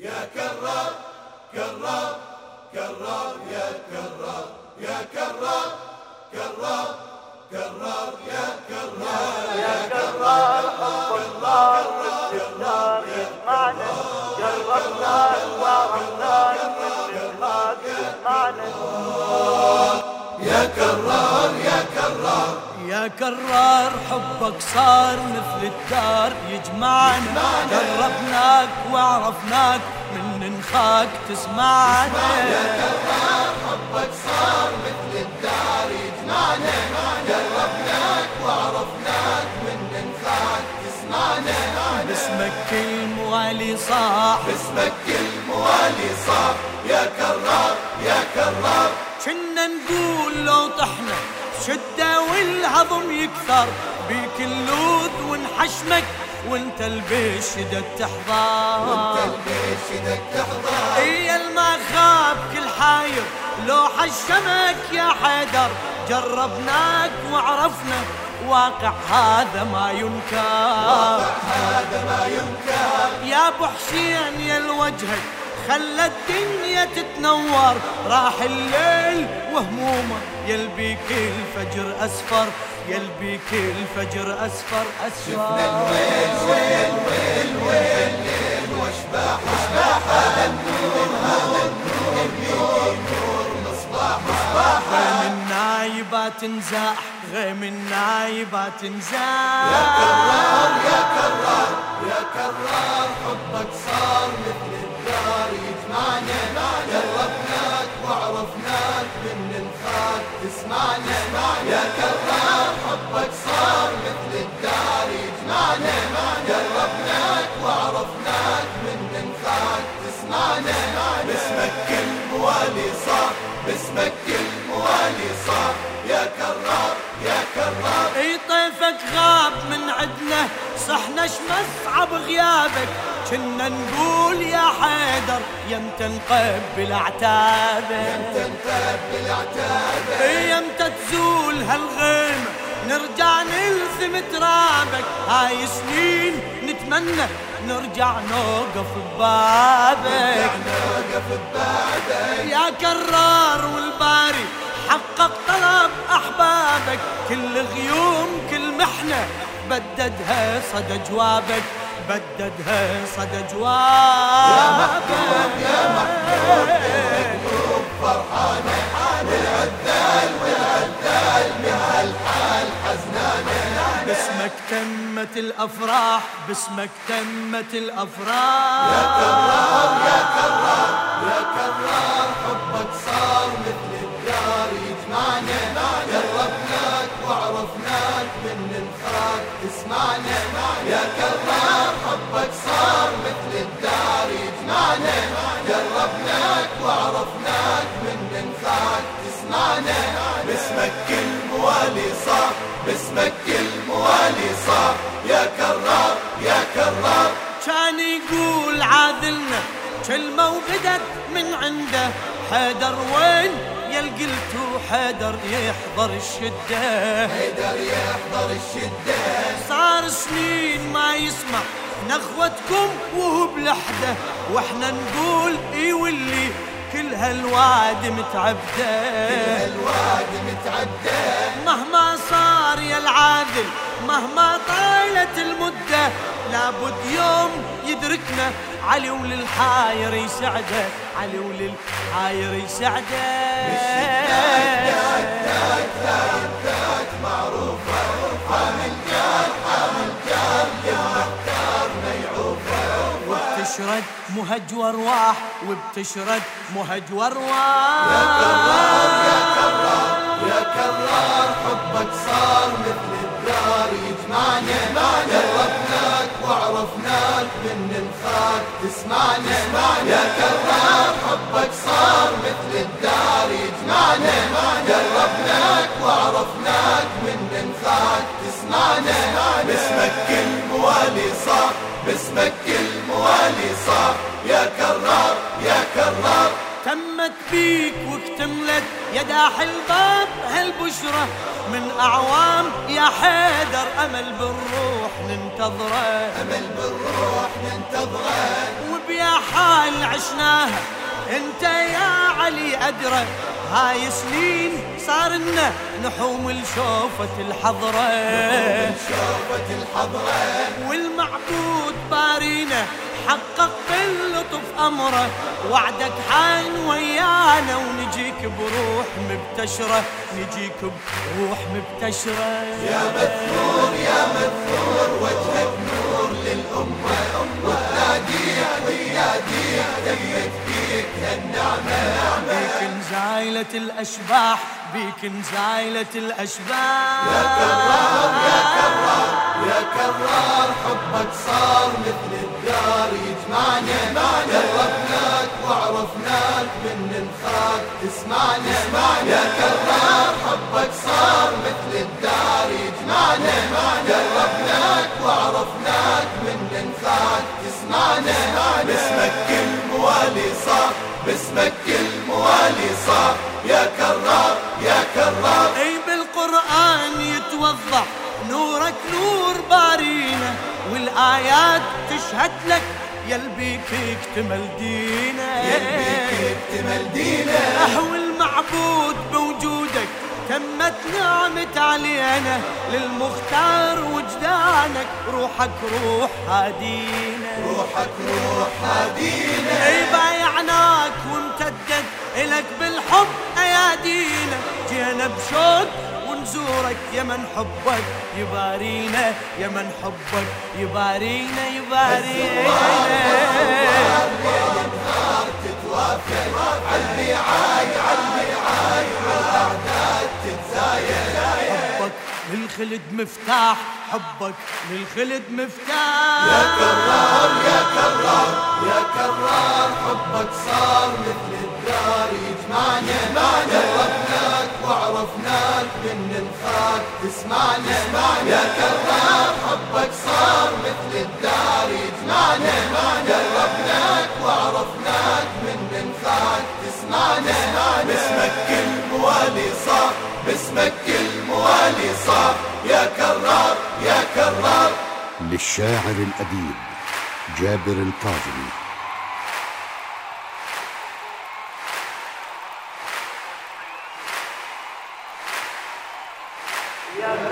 يا كرار كرار كرار يا كرار يا كرار كرار كرار يا كرار يا كرار حب الله باستمرار يجمعنا يا كرار حبك صار مثل الدار. يجمعنا جربناك وعرفناك من نخاك تسمعنا يا كرار حبك صار مثل الدار يجمعنا جربناك وعرفناك من ننفعك تسمعنا. باسمك كل موالي صاح. باسمك كل موالي صاح. يا كرار يا كرار. كنا نقول لو طحنا شدة والهضم يكثر بيك اللوذ ونحشمك وانت البشدة تحضر. وانت البيش إيدك تحضر. هي الما خاب كل حاير لو حشمك يا حيدر. جربناك وعرفنا واقع هذا ما ينكر. هذا ما ينكر. يا ابو حسين يا الوجهك خلى الدنيا تتنور. راح الليل وهمومه يلبيك الفجر أسفر يلبيك الفجر أسفر أسفر. الويل ويل ويل ويل ليل واشباح واشباح النور هذا النور غيم النايبات انزاح غيم يا كرار يا كرار يا كرار حبك صار مثل شمس غيابك كنا نقول يا حيدر يمتى نقبل اعتابك تنتبه العتاب إي يمتى تزول هالغيمة. نرجع نلثم ترابك. هاي سنين نتمنى نرجع نوقف ببابك. نوقف ببعدك يا كرار والباري حقق طلب أحبابك. كل غيوم كل محنة بددها صدى جوابك. بددها صدى جوابك يا محبوب القلوب فرحانة والعذال والعذال من هالحال حزنانة باسمك تمت الافراح باسمك تمت الافراح. يا كرار يا كرار جربناك وعرفناك من ننخاك تسمعنا باسمك كل موالي صار باسمك كل موالي صار يا كرار يا كرار. كان يقول عاذلنا كلمة وبدت من عنده. حيدر وين يا قلتوا حيدر يحضر الشدة. حيدر يحضر الشدة. صار سنين ما يسمع. نخوتكم وهو بلحدة وإحنا نقول إي واللي كل هالواد متعبدة. الواد متعدى مهما صار يا العادل مهما طالت المدة لابد يوم يدركنا علي وللحاير يسعده علي وللحاير يسعده. وبتشرد مهج وارواح وبتشرد مهج يا وارواح كرار يا كرار يا كرار حبك صار مثل الدار يجمعنا جربناك وعرفناك من ننخاك تسمعنا يا كرار حبك تمت بيك واكتملت يا داح الباب هالبشرة من أعوام. يا حيدر أمل بالروح ننتظره أمل بالروح ننتظره وبيا حال عشناها أنت يا علي ادرى هاي سنين صار لنا نحوم لشوفة الحضرة. شوفة الحضرة. والمعبود بارينا حقق باللطف أمره. وعدك حان ويانا ونجيك بروح مبتشرة. نجيك بروح مبتشرة. يا مثور يا مثور وجهك نور للأمة. وتناديك ويناديك دمت فيك هالنعمة بيك نزايلة الأشباح بيك نزايلة الأشباح. يا كرار يا كرار يا كرار حبك صار مثل الدار يجمعنا قربناك وعرفناك من نخاك تسمعنا يا كرار حبك صار مثل الدار يجمعنا قربناك وعرفناك من نخاك تسمعنا باسمك الموالي صار باسمك الموالي صار. يا كرار يا كرار. أي بالقرآن يتوضح نورك نور بارينا. والآيات تشهد لك يلبيك اكتمل دينا يلبيك اكتمل دينا أهو المعبود بوجودك تمت نعمة علينا. للمختار وجدانك روحك روح هادينا. روحك روح هادينا. اي بايعناك وامتدت الك بالحب أيادينا. جينا بشوق ونزورك يا من حبك يبارينا يا من حبك يبارينا يبارينا. تتوافق عالبيعاي عالبيعاي والاعداد حبك للخلد مفتاح حبك للخلد مفتاح. يا كرار يا كرار يا كرار حبك صار مثل الدار يجمعنا معنا من نخاك تسمعنا يا كرار حبك صار مثل الدار. يجمعنا قربناك وعرفناك من نخاك تسمعنا باسمك الموالي صار باسمك الموالي صار. يا كرار يا كرار. للشاعر الأديب جابر القاضي. Yeah.